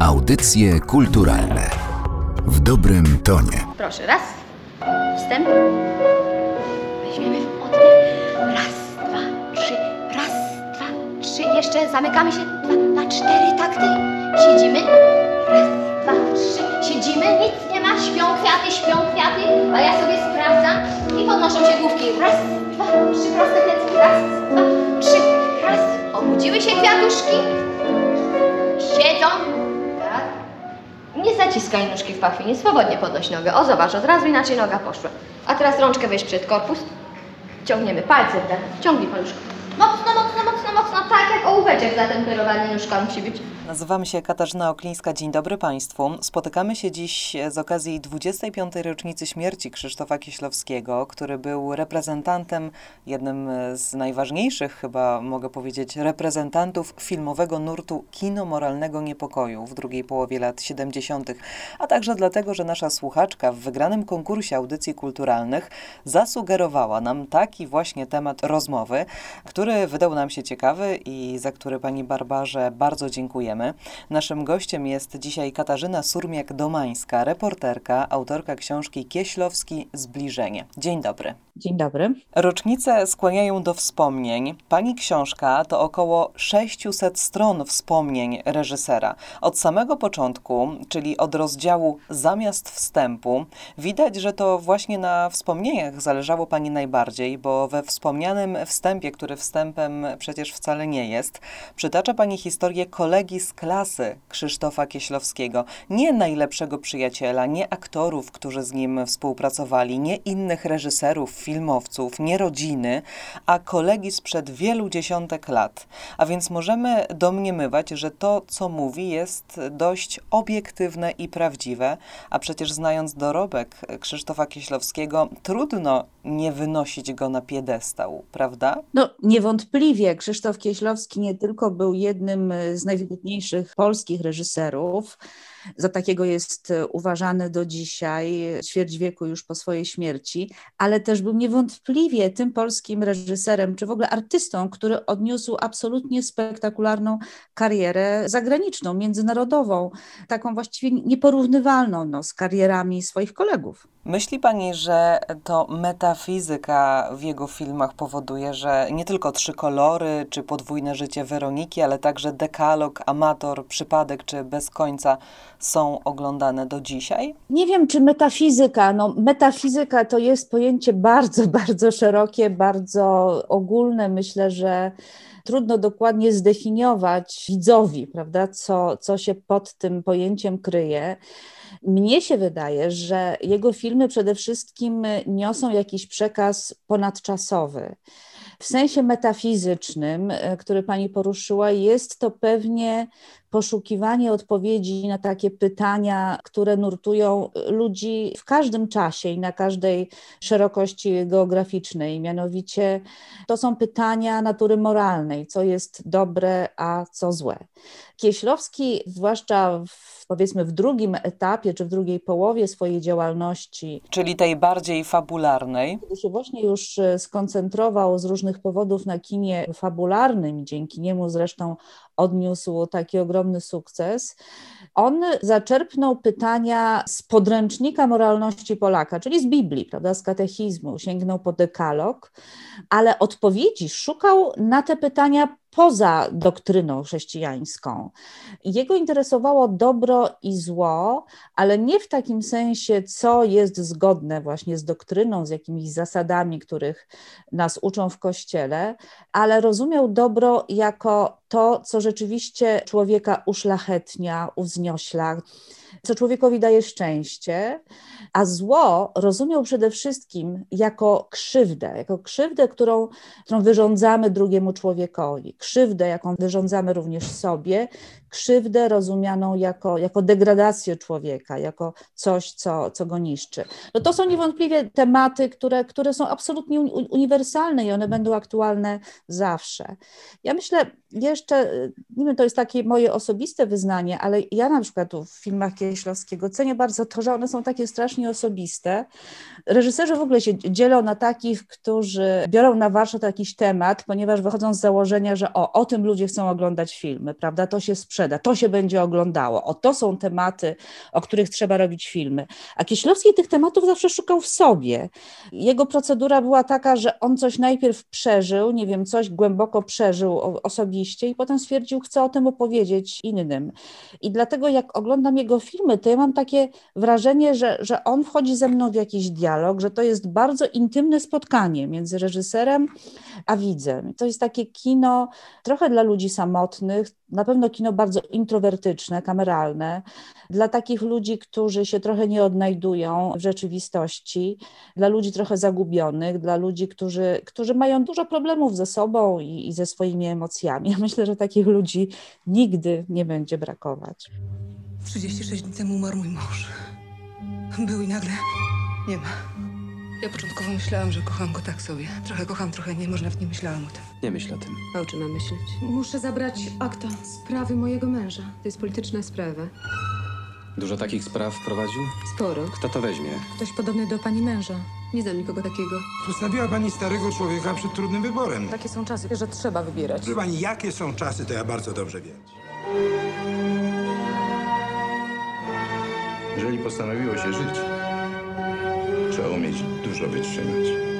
Audycje kulturalne w dobrym tonie. Proszę, raz. Wstęp. Weźmiemy oddech. Raz, dwa, trzy. Raz, dwa, trzy. Jeszcze zamykamy się. Dwa, na cztery takty. Siedzimy. Raz, dwa, trzy. Siedzimy. Nic nie ma. Śpią kwiaty, śpią kwiaty. A ja sobie sprawdzam. I podnoszą się główki. Raz, dwa, trzy. Proste kęcki. Raz, dwa, trzy. Raz. Obudziły się kwiatuszki. Siedzą. Nie zaciskaj nóżki w pachwinie, swobodnie podnoś nogę. O, zobacz, od razu inaczej noga poszła. A teraz rączkę weź przed korpus. Ciągniemy palce w dół. Ciągnij paluszko. Ołóweczek zatemperowany nóżka musi być. Nazywam się Katarzyna Oklińska. Dzień dobry Państwu. Spotykamy się dziś z okazji 25. rocznicy śmierci Krzysztofa Kieślowskiego, który był reprezentantem, jednym z najważniejszych chyba mogę powiedzieć, reprezentantów filmowego nurtu kino moralnego niepokoju w drugiej połowie lat 70., a także dlatego, że nasza słuchaczka w wygranym konkursie audycji kulturalnych zasugerowała nam taki właśnie temat rozmowy, który wydał nam się ciekawy i za który Pani Barbarze bardzo dziękujemy. Naszym gościem jest dzisiaj Katarzyna Surmiak-Domańska, reporterka, autorka książki Kieślowski Zbliżenie. Dzień dobry. Dzień dobry. Rocznice skłaniają do wspomnień. Pani książka to około 600 stron wspomnień reżysera. Od samego początku, czyli od rozdziału zamiast wstępu, widać, że to właśnie na wspomnieniach zależało Pani najbardziej, bo we wspomnianym wstępie, który wstępem przecież wcale nie jest, przytacza Pani historię kolegi z klasy Krzysztofa Kieślowskiego. Nie najlepszego przyjaciela, nie aktorów, którzy z nim współpracowali, nie innych reżyserów, filmowców, nie rodziny, a kolegi sprzed wielu dziesiątek lat. A więc możemy domniemywać, że to, co mówi, jest dość obiektywne i prawdziwe, a przecież znając dorobek Krzysztofa Kieślowskiego, trudno nie wynosić go na piedestał, prawda? No niewątpliwie Krzysztof Kieślowski nie tylko był jednym z najwybitniejszych polskich reżyserów, za takiego jest uważany do dzisiaj, ćwierć wieku już po swojej śmierci, ale też był niewątpliwie tym polskim reżyserem, czy w ogóle artystą, który odniósł absolutnie spektakularną karierę zagraniczną, międzynarodową, taką właściwie nieporównywalną no, z karierami swoich kolegów. Myśli Pani, że to metafizyka w jego filmach powoduje, że nie tylko trzy kolory, czy podwójne życie Weroniki, ale także dekalog, amator, przypadek, czy bez końca są oglądane do dzisiaj? Nie wiem, czy metafizyka. No, metafizyka to jest pojęcie bardzo, bardzo szerokie, bardzo ogólne. Myślę, że trudno dokładnie zdefiniować widzowi, prawda, co, co się pod tym pojęciem kryje. Mnie się wydaje, że jego filmy przede wszystkim niosą jakiś przekaz ponadczasowy. W sensie metafizycznym, który pani poruszyła, jest to pewnie poszukiwanie odpowiedzi na takie pytania, które nurtują ludzi w każdym czasie i na każdej szerokości geograficznej. Mianowicie to są pytania natury moralnej, co jest dobre, a co złe. Kieślowski, zwłaszcza w, powiedzmy w drugim etapie, czy w drugiej połowie swojej działalności, czyli tej bardziej fabularnej, kiedy się właśnie już skoncentrował z różnych powodów na kinie fabularnym dzięki niemu zresztą odniósł taki ogromny sukces. On zaczerpnął pytania z podręcznika moralności Polaka, czyli z Biblii, prawda, z katechizmu, sięgnął po dekalog, ale odpowiedzi szukał na te pytania poza doktryną chrześcijańską. Jego interesowało dobro i zło, ale nie w takim sensie, co jest zgodne właśnie z doktryną, z jakimiś zasadami, których nas uczą w kościele, ale rozumiał dobro jako to, co rzeczywiście człowieka uszlachetnia, uwzniośla, co człowiekowi daje szczęście, a zło rozumiał przede wszystkim jako krzywdę, jako krzywdę, którą, którą wyrządzamy drugiemu człowiekowi, krzywdę, jaką wyrządzamy również sobie, krzywdę rozumianą jako, jako degradację człowieka, jako coś, co, co go niszczy. No to są niewątpliwie tematy, które, które są absolutnie uniwersalne i one będą aktualne zawsze. Ja myślę jeszcze, nie wiem, to jest takie moje osobiste wyznanie, ale ja na przykład w filmach Kieślowskiego cenię bardzo to, że one są takie strasznie osobiste. Reżyserzy w ogóle się dzielą na takich, którzy biorą na warsztat jakiś temat, ponieważ wychodzą z założenia, że o, o tym ludzie chcą oglądać filmy, prawda? To się sprzeda, to się będzie oglądało. O, to są tematy, o których trzeba robić filmy. A Kieślowski tych tematów zawsze szukał w sobie. Jego procedura była taka, że on coś najpierw przeżył, nie wiem, coś głęboko przeżył osobiście i potem stwierdził, chcę o tym opowiedzieć innym. I dlatego jak oglądam jego filmy, to ja mam takie wrażenie, że, że on wchodzi ze mną w jakiś dialog, że to jest bardzo intymne spotkanie między reżyserem a widzem. To jest takie kino trochę dla ludzi samotnych, na pewno kino bardzo introwertyczne, kameralne, dla takich ludzi, którzy się trochę nie odnajdują w rzeczywistości, dla ludzi trochę zagubionych, dla ludzi, którzy, którzy mają dużo problemów ze sobą i, i ze swoimi emocjami. Ja myślę, że takich ludzi nigdy nie będzie brakować. 36 dni temu umarł mój mąż. Był i nagle nie ma. Ja początkowo myślałam, że kocham go tak sobie. Trochę kocham, trochę nie, może nawet nie myślałam o tym. Nie myśl o tym. A o czym mam myśleć? Muszę zabrać akta sprawy mojego męża. To jest polityczna sprawa. Dużo takich spraw prowadził? Sporo. Kto to weźmie? Ktoś podobny do pani męża. Nie znam nikogo takiego. Postawiła pani starego człowieka przed trudnym wyborem. Takie są czasy, że trzeba wybierać. Proszę pani, jakie są czasy, to ja bardzo dobrze wiem. Jeżeli postanowiło się żyć, trzeba umieć dużo wytrzymać.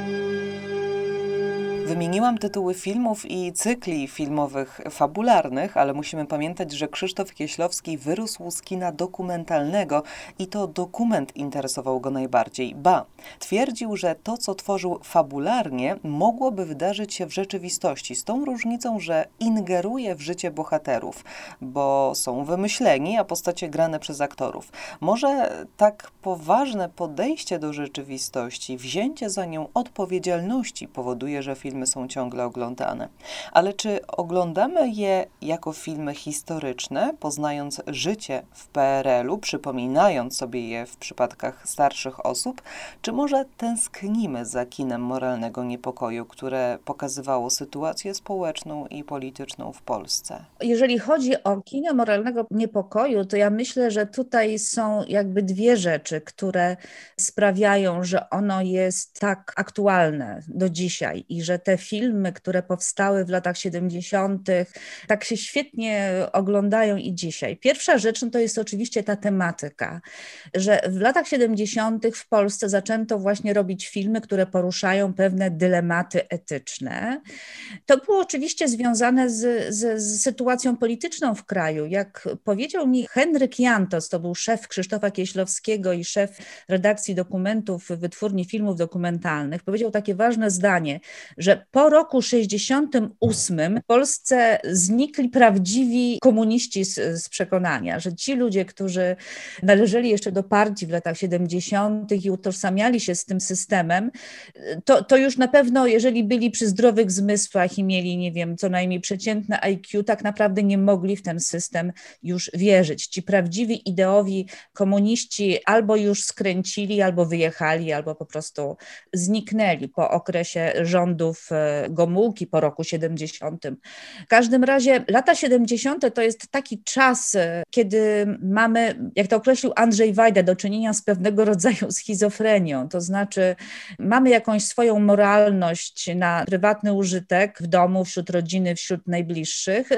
Wymieniłam tytuły filmów i cykli filmowych fabularnych, ale musimy pamiętać, że Krzysztof Kieślowski wyrósł z kina dokumentalnego i to dokument interesował go najbardziej. Ba, twierdził, że to, co tworzył fabularnie, mogłoby wydarzyć się w rzeczywistości, z tą różnicą, że ingeruje w życie bohaterów, bo są wymyśleni, a postacie grane przez aktorów. Może tak poważne podejście do rzeczywistości, wzięcie za nią odpowiedzialności powoduje, że film filmy są ciągle oglądane. Ale czy oglądamy je jako filmy historyczne, poznając życie w PRL-u, przypominając sobie je w przypadkach starszych osób, czy może tęsknimy za kinem moralnego niepokoju, które pokazywało sytuację społeczną i polityczną w Polsce? Jeżeli chodzi o kino moralnego niepokoju, to ja myślę, że tutaj są jakby dwie rzeczy, które sprawiają, że ono jest tak aktualne do dzisiaj i że te filmy, które powstały w latach 70., tak się świetnie oglądają i dzisiaj. Pierwsza rzecz no to jest oczywiście ta tematyka, że w latach 70. w Polsce zaczęto właśnie robić filmy, które poruszają pewne dylematy etyczne. To było oczywiście związane z, z, z sytuacją polityczną w kraju. Jak powiedział mi Henryk Jantos, to był szef Krzysztofa Kieślowskiego i szef redakcji dokumentów Wytwórni Filmów Dokumentalnych, powiedział takie ważne zdanie, że po roku 68 w Polsce znikli prawdziwi komuniści z, z, przekonania, że ci ludzie, którzy należeli jeszcze do partii w latach 70. i utożsamiali się z tym systemem, to, to już na pewno, jeżeli byli przy zdrowych zmysłach i mieli, nie wiem, co najmniej przeciętne IQ, tak naprawdę nie mogli w ten system już wierzyć. Ci prawdziwi ideowi komuniści albo już skręcili, albo wyjechali, albo po prostu zniknęli po okresie rządów E, Gomułki po roku 70. W każdym razie lata 70. to jest taki czas, e, kiedy mamy, jak to określił Andrzej Wajda, do czynienia z pewnego rodzaju schizofrenią, to znaczy mamy jakąś swoją moralność na prywatny użytek w domu, wśród rodziny, wśród najbliższych,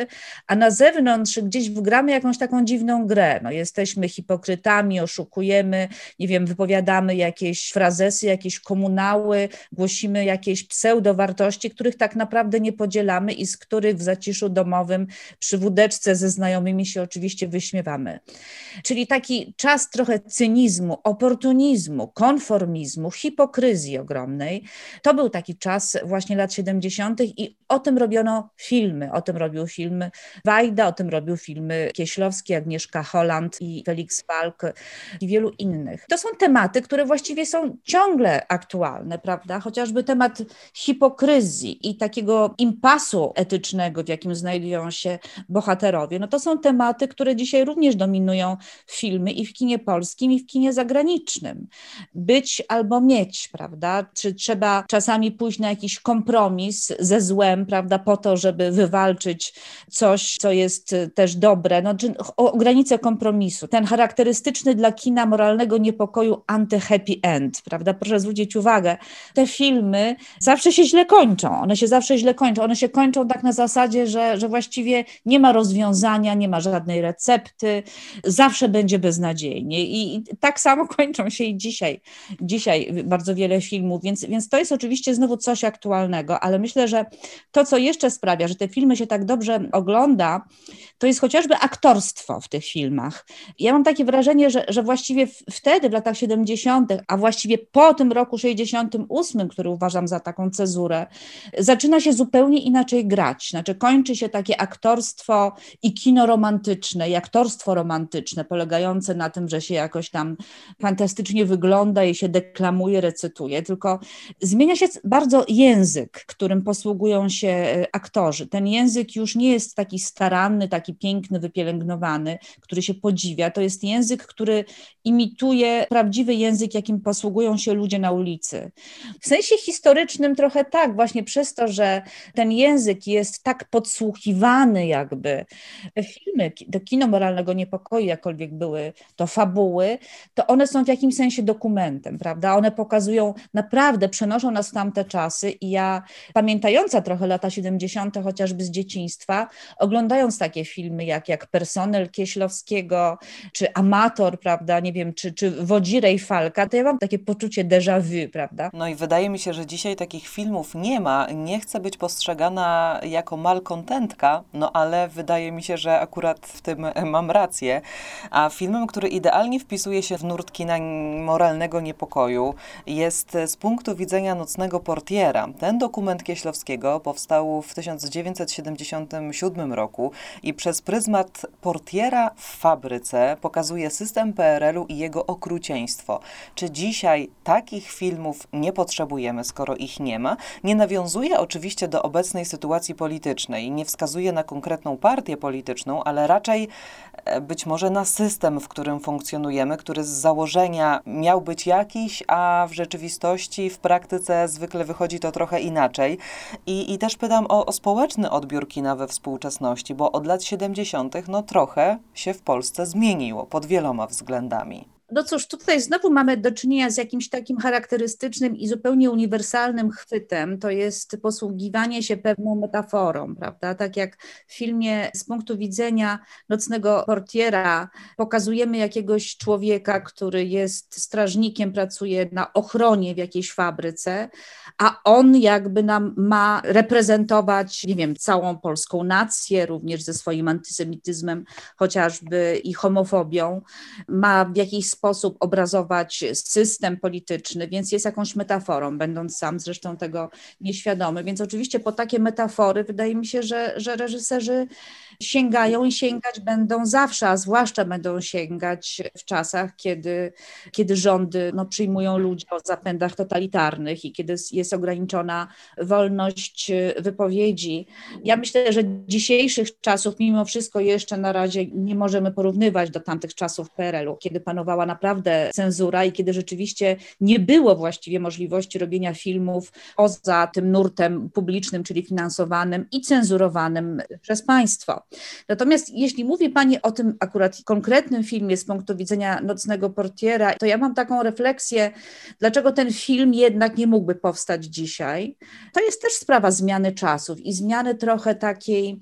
a na zewnątrz gdzieś wgramy jakąś taką dziwną grę. No, jesteśmy hipokrytami, oszukujemy, nie wiem, wypowiadamy jakieś frazesy, jakieś komunały, głosimy jakieś pseudowartości, wartości, których tak naprawdę nie podzielamy i z których w zaciszu domowym przy wódeczce ze znajomymi się oczywiście wyśmiewamy. Czyli taki czas trochę cynizmu, oportunizmu, konformizmu, hipokryzji ogromnej. To był taki czas właśnie lat 70. i o tym robiono filmy. O tym robił filmy Wajda, o tym robił filmy Kieślowski, Agnieszka Holland i Felix Falk i wielu innych. To są tematy, które właściwie są ciągle aktualne, prawda? Chociażby temat hipokryzji hipokryzji i takiego impasu etycznego, w jakim znajdują się bohaterowie, no to są tematy, które dzisiaj również dominują filmy i w kinie polskim, i w kinie zagranicznym. Być albo mieć, prawda? Czy trzeba czasami pójść na jakiś kompromis ze złem, prawda, po to, żeby wywalczyć coś, co jest też dobre, no, czy o granicę kompromisu. Ten charakterystyczny dla kina moralnego niepokoju anty-happy end, prawda? Proszę zwrócić uwagę, te filmy zawsze się źle kończą, one się zawsze źle kończą, one się kończą tak na zasadzie, że, że właściwie nie ma rozwiązania, nie ma żadnej recepty, zawsze będzie beznadziejnie i, i tak samo kończą się i dzisiaj, dzisiaj bardzo wiele filmów, więc, więc to jest oczywiście znowu coś aktualnego, ale myślę, że to, co jeszcze sprawia, że te filmy się tak dobrze ogląda, to jest chociażby aktorstwo w tych filmach. Ja mam takie wrażenie, że, że właściwie wtedy, w latach 70., a właściwie po tym roku 68, który uważam za taką cezurę, zaczyna się zupełnie inaczej grać. Znaczy kończy się takie aktorstwo i kino romantyczne, i aktorstwo romantyczne, polegające na tym, że się jakoś tam fantastycznie wygląda i się deklamuje, recytuje, tylko zmienia się bardzo język, którym posługują się e, aktorzy. Ten język już nie jest taki staranny, taki piękny, wypielęgnowany, który się podziwia. To jest język, który imituje prawdziwy język, jakim posługują się ludzie na ulicy. W sensie historycznym trochę tak, właśnie przez to, że ten język jest tak podsłuchiwany jakby. Filmy, to kino moralnego niepokoju, jakkolwiek były to fabuły, to one są w jakimś sensie dokumentem, prawda? One pokazują, naprawdę przenoszą nas w tamte czasy i ja, pamiętająca trochę lata 70., chociażby z dzieciństwa, oglądając takie filmy jak, jak Personel Kieślowskiego, czy Amator, prawda, nie wiem, czy, czy Wodzirej Falka, to ja mam takie poczucie déjà vu, prawda? No i wydaje mi się, że dzisiaj takich filmów nie ma. Nie chcę być postrzegana jako malkontentka, no ale wydaje mi się, że akurat w tym mam rację. A filmem, który idealnie wpisuje się w nurt kina moralnego niepokoju, jest z punktu widzenia nocnego portiera. Ten dokument Kieślowskiego powstał w 1977 roku i przez pryzmat portiera w fabryce pokazuje system PRL-u i jego okrucieństwo. Czy dzisiaj takich filmów nie potrzebujemy, skoro ich nie ma? Nie nawiązuje oczywiście do obecnej sytuacji politycznej, nie wskazuje na konkretną partię polityczną, ale raczej e, być może na system, w którym funkcjonujemy, który z założenia miał być jakiś, a w rzeczywistości, w praktyce zwykle wychodzi to trochę inaczej. I, i też pytam o, o społeczny odbiór kina we współczesności, bo od lat 70. no trochę się w Polsce zmieniło pod wieloma względami. No cóż, tutaj znowu mamy do czynienia z jakimś takim charakterystycznym i zupełnie uniwersalnym chwytem, to jest posługiwanie się pewną metaforą, prawda? Tak jak w filmie z punktu widzenia nocnego portiera pokazujemy jakiegoś człowieka, który jest strażnikiem, pracuje na ochronie w jakiejś fabryce, a on jakby nam ma reprezentować, nie wiem, całą polską nację, również ze swoim antysemityzmem chociażby i homofobią, ma w jakiś sposób obrazować system polityczny, więc jest jakąś metaforą, będąc sam zresztą tego nieświadomy. Więc oczywiście po takie metafory wydaje mi się, że, że reżyserzy sięgają i sięgać będą zawsze, a zwłaszcza będą sięgać w czasach, kiedy, kiedy rządy no, przyjmują ludzi o zapędach totalitarnych i kiedy jest ograniczona wolność wypowiedzi. Ja myślę, że dzisiejszych czasów mimo wszystko jeszcze na razie nie możemy porównywać do tamtych czasów PRL-u, kiedy panowała naprawdę cenzura i kiedy rzeczywiście nie było właściwie możliwości robienia filmów poza tym nurtem publicznym, czyli finansowanym i cenzurowanym przez państwo. Natomiast jeśli mówi Pani o tym akurat konkretnym filmie z punktu widzenia Nocnego Portiera, to ja mam taką refleksję, dlaczego ten film jednak nie mógłby powstać dzisiaj. To jest też sprawa zmiany czasów i zmiany trochę takiej,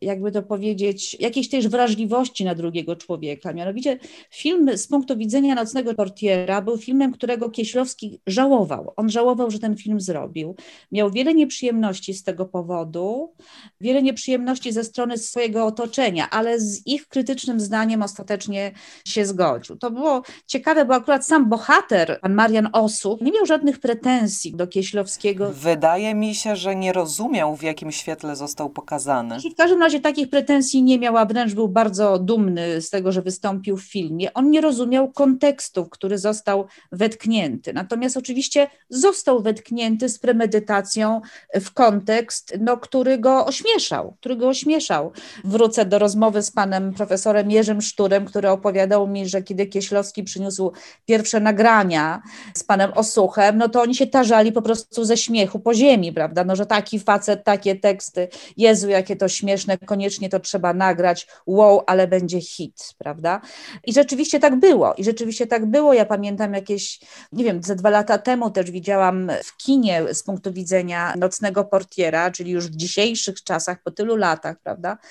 jakby to powiedzieć, jakiejś też wrażliwości na drugiego człowieka. Mianowicie film z punktu widzenia Nocnego Portiera był filmem, którego Kieślowski żałował. On żałował, że ten film zrobił. Miał wiele nieprzyjemności z tego powodu, wiele nieprzyjemności ze strony swojego otoczenia, ale z ich krytycznym zdaniem ostatecznie się zgodził. To było ciekawe, bo akurat sam bohater, pan Marian Osób, nie miał żadnych pretensji do Kieślowskiego. Wydaje mi się, że nie rozumiał, w jakim świetle został pokazany. W każdym razie takich pretensji nie miał, a wręcz był bardzo dumny z tego, że wystąpił w filmie. On nie rozumiał kontekstu, który został wetknięty. Natomiast oczywiście został wetknięty z premedytacją w kontekst, no, który go ośmieszał, który go ośmieszał. Wrócę do rozmowy z panem profesorem Jerzym Szturem, który opowiadał mi, że kiedy Kieślowski przyniósł pierwsze nagrania z panem Osuchem, no to oni się tarzali po prostu ze śmiechu po ziemi, prawda? No, że taki facet, takie teksty, Jezu, jakie to śmieszne, koniecznie to trzeba nagrać, wow, ale będzie hit, prawda? I rzeczywiście tak było, i rzeczywiście tak było. Ja pamiętam jakieś, nie wiem, ze dwa lata temu też widziałam w kinie z punktu widzenia nocnego portiera, czyli już w dzisiejszych czasach, po tylu latach, prawda?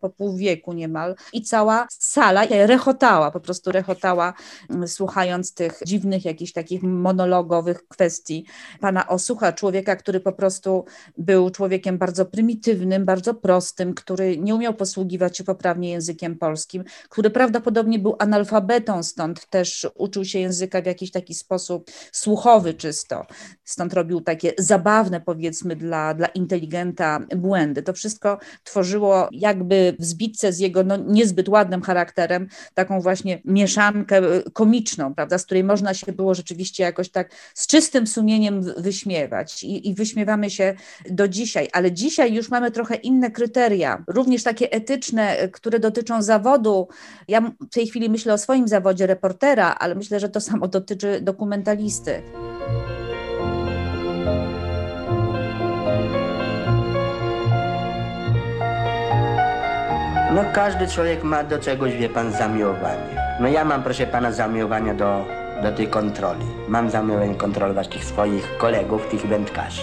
po pół wieku niemal i cała sala rechotała, po prostu rechotała, mm, słuchając tych dziwnych jakichś takich monologowych kwestii pana Osucha, człowieka, który po prostu był człowiekiem bardzo prymitywnym, bardzo prostym, który nie umiał posługiwać się poprawnie językiem polskim, który prawdopodobnie był analfabetą, stąd też uczył się języka w jakiś taki sposób słuchowy czysto, stąd robił takie zabawne powiedzmy dla, dla inteligenta błędy. To wszystko tworzyło jakby w zbitce z jego no, niezbyt ładnym charakterem, taką właśnie mieszankę e, komiczną, prawda, z której można się było rzeczywiście jakoś tak z czystym sumieniem wyśmiewać i, i wyśmiewamy się do dzisiaj, ale dzisiaj już mamy trochę inne kryteria, również takie etyczne, e, które dotyczą zawodu. Ja w tej chwili myślę o swoim zawodzie reportera, ale myślę, że to samo dotyczy dokumentalisty. No każdy człowiek ma do czegoś, wie pan, zamiłowanie. No ja mam, proszę pana, zamiłowanie do, do tej kontroli. Mam zamiłowanie kontrolować tych swoich kolegów, tych wędkarzy.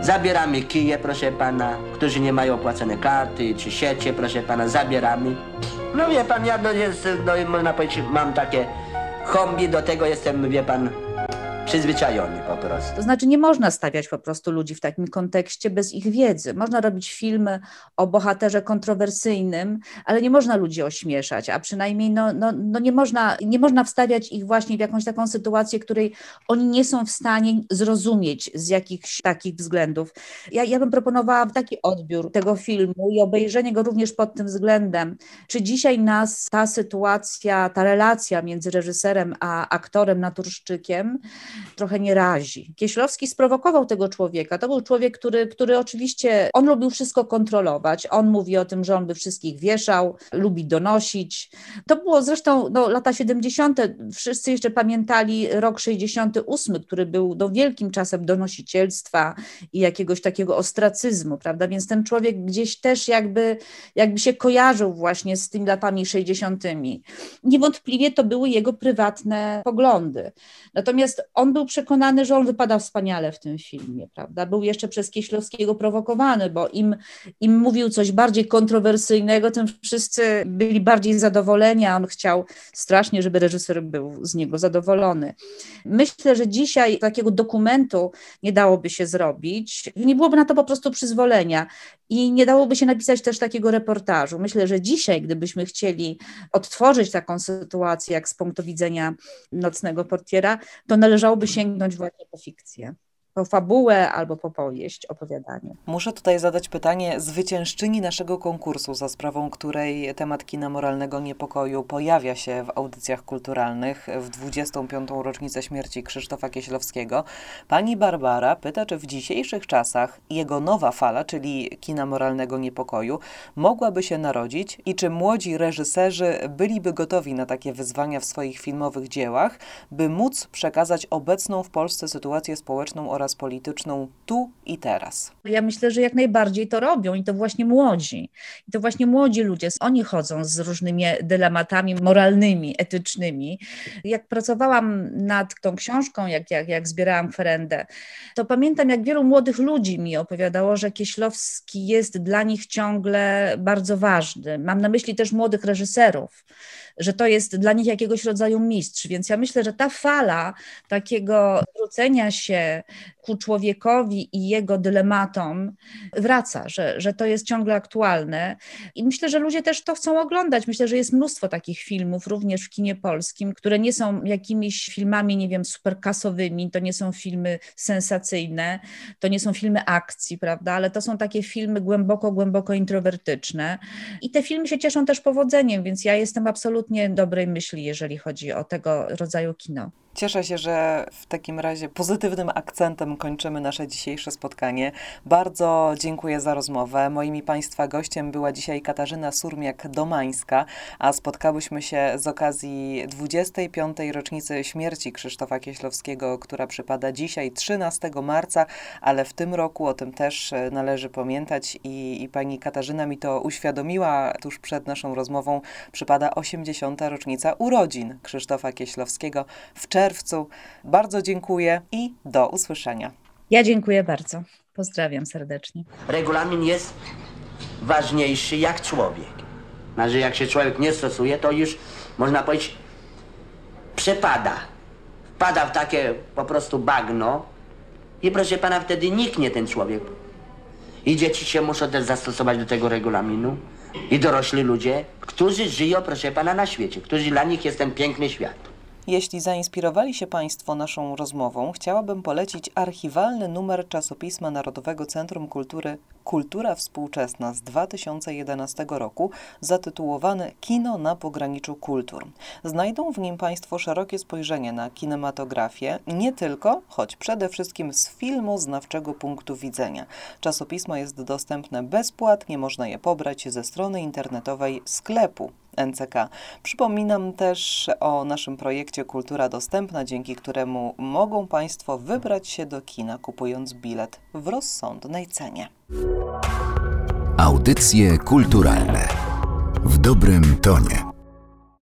Zabieramy kije, proszę pana, którzy nie mają opłacone karty czy siecie, proszę pana, zabieramy. No wie pan, ja no jest, no, można powiedzieć, mam takie hobby, do tego jestem, wie pan, przyzwyczajony po prostu. To znaczy nie można stawiać po prostu ludzi w takim kontekście bez ich wiedzy. Można robić filmy o bohaterze kontrowersyjnym, ale nie można ludzi ośmieszać, a przynajmniej no, no, no nie, można, nie można wstawiać ich właśnie w jakąś taką sytuację, której oni nie są w stanie zrozumieć z jakichś takich względów. Ja, ja bym proponowała taki odbiór tego filmu i obejrzenie go również pod tym względem, czy dzisiaj nas ta sytuacja, ta relacja między reżyserem a aktorem, naturszczykiem trochę nie razi. Kieślowski sprowokował tego człowieka. To był człowiek, który, który oczywiście, on lubił wszystko kontrolować. On mówi o tym, że on by wszystkich wieszał, lubi donosić. To było zresztą no, lata 70. Wszyscy jeszcze pamiętali rok 68, który był no, wielkim czasem donosicielstwa i jakiegoś takiego ostracyzmu, prawda? Więc ten człowiek gdzieś też jakby, jakby się kojarzył właśnie z tymi latami 60. Niewątpliwie to były jego prywatne poglądy. Natomiast on był przekonany, że on wypada wspaniale w tym filmie, prawda? Był jeszcze przez Kieślowskiego prowokowany, bo im, im mówił coś bardziej kontrowersyjnego, tym wszyscy byli bardziej zadowoleni, a on chciał strasznie, żeby reżyser był z niego zadowolony. Myślę, że dzisiaj takiego dokumentu nie dałoby się zrobić, nie byłoby na to po prostu przyzwolenia i nie dałoby się napisać też takiego reportażu. Myślę, że dzisiaj, gdybyśmy chcieli odtworzyć taką sytuację, jak z punktu widzenia nocnego portiera, to należałoby sięgnąć właśnie po fikcję po fabułę albo po powieść, opowiadanie. Muszę tutaj zadać pytanie zwyciężczyni naszego konkursu, za sprawą której temat kina moralnego niepokoju pojawia się w audycjach kulturalnych w 25. rocznicę śmierci Krzysztofa Kieślowskiego. Pani Barbara pyta, czy w dzisiejszych czasach jego nowa fala, czyli kina moralnego niepokoju, mogłaby się narodzić i czy młodzi reżyserzy byliby gotowi na takie wyzwania w swoich filmowych dziełach, by móc przekazać obecną w Polsce sytuację społeczną oraz oraz polityczną tu i teraz. Ja myślę, że jak najbardziej to robią i to właśnie młodzi. I to właśnie młodzi ludzie, oni chodzą z różnymi dylematami moralnymi, etycznymi. Jak pracowałam nad tą książką, jak, jak, jak zbierałam kwerendę, to pamiętam, jak wielu młodych ludzi mi opowiadało, że Kieślowski jest dla nich ciągle bardzo ważny. Mam na myśli też młodych reżyserów, że to jest dla nich jakiegoś rodzaju mistrz. Więc ja myślę, że ta fala takiego zwrócenia się ku człowiekowi i jego dylematom wraca, że, że to jest ciągle aktualne. I myślę, że ludzie też to chcą oglądać. Myślę, że jest mnóstwo takich filmów, również w kinie polskim, które nie są jakimiś filmami, nie wiem, superkasowymi, to nie są filmy sensacyjne, to nie są filmy akcji, prawda, ale to są takie filmy głęboko, głęboko introwertyczne. I te filmy się cieszą też powodzeniem, więc ja jestem absolutnie dobrej myśli, jeżeli chodzi o tego rodzaju kino. Cieszę się, że w takim razie pozytywnym akcentem kończymy nasze dzisiejsze spotkanie. Bardzo dziękuję za rozmowę. Moimi Państwa gościem była dzisiaj Katarzyna Surmiak-Domańska, a spotkałyśmy się z okazji 25. rocznicy śmierci Krzysztofa Kieślowskiego, która przypada dzisiaj, 13 marca, ale w tym roku o tym też należy pamiętać i, i pani Katarzyna mi to uświadomiła tuż przed naszą rozmową. Przypada 80. rocznica urodzin Krzysztofa Kieślowskiego w czerwcu. Bardzo dziękuję i do usłyszenia. Ja dziękuję bardzo. Pozdrawiam serdecznie. Regulamin jest ważniejszy jak człowiek. Znaczy, jak się człowiek nie stosuje, to już można powiedzieć przepada. Wpada w takie po prostu bagno i proszę pana, wtedy niknie ten człowiek. I dzieci się muszą też zastosować do tego regulaminu i dorośli ludzie, którzy żyją, proszę pana, na świecie, którzy dla nich jest ten piękny świat. Jeśli zainspirowali się Państwo naszą rozmową, chciałabym polecić archiwalny numer czasopisma Narodowego Centrum Kultury Kultura Współczesna z 2011 roku, zatytułowany Kino na pograniczu kultur. Znajdą w nim Państwo szerokie spojrzenie na kinematografię, nie tylko, choć przede wszystkim z filmoznawczego punktu widzenia. Czasopismo jest dostępne bezpłatnie, można je pobrać ze strony internetowej sklepu NCK. Przypominam też o naszym projekcie Kultura Dostępna, dzięki któremu mogą Państwo wybrać się do kina, kupując bilet w rozsądnej cenie. Audycje kulturalne w dobrym tonie.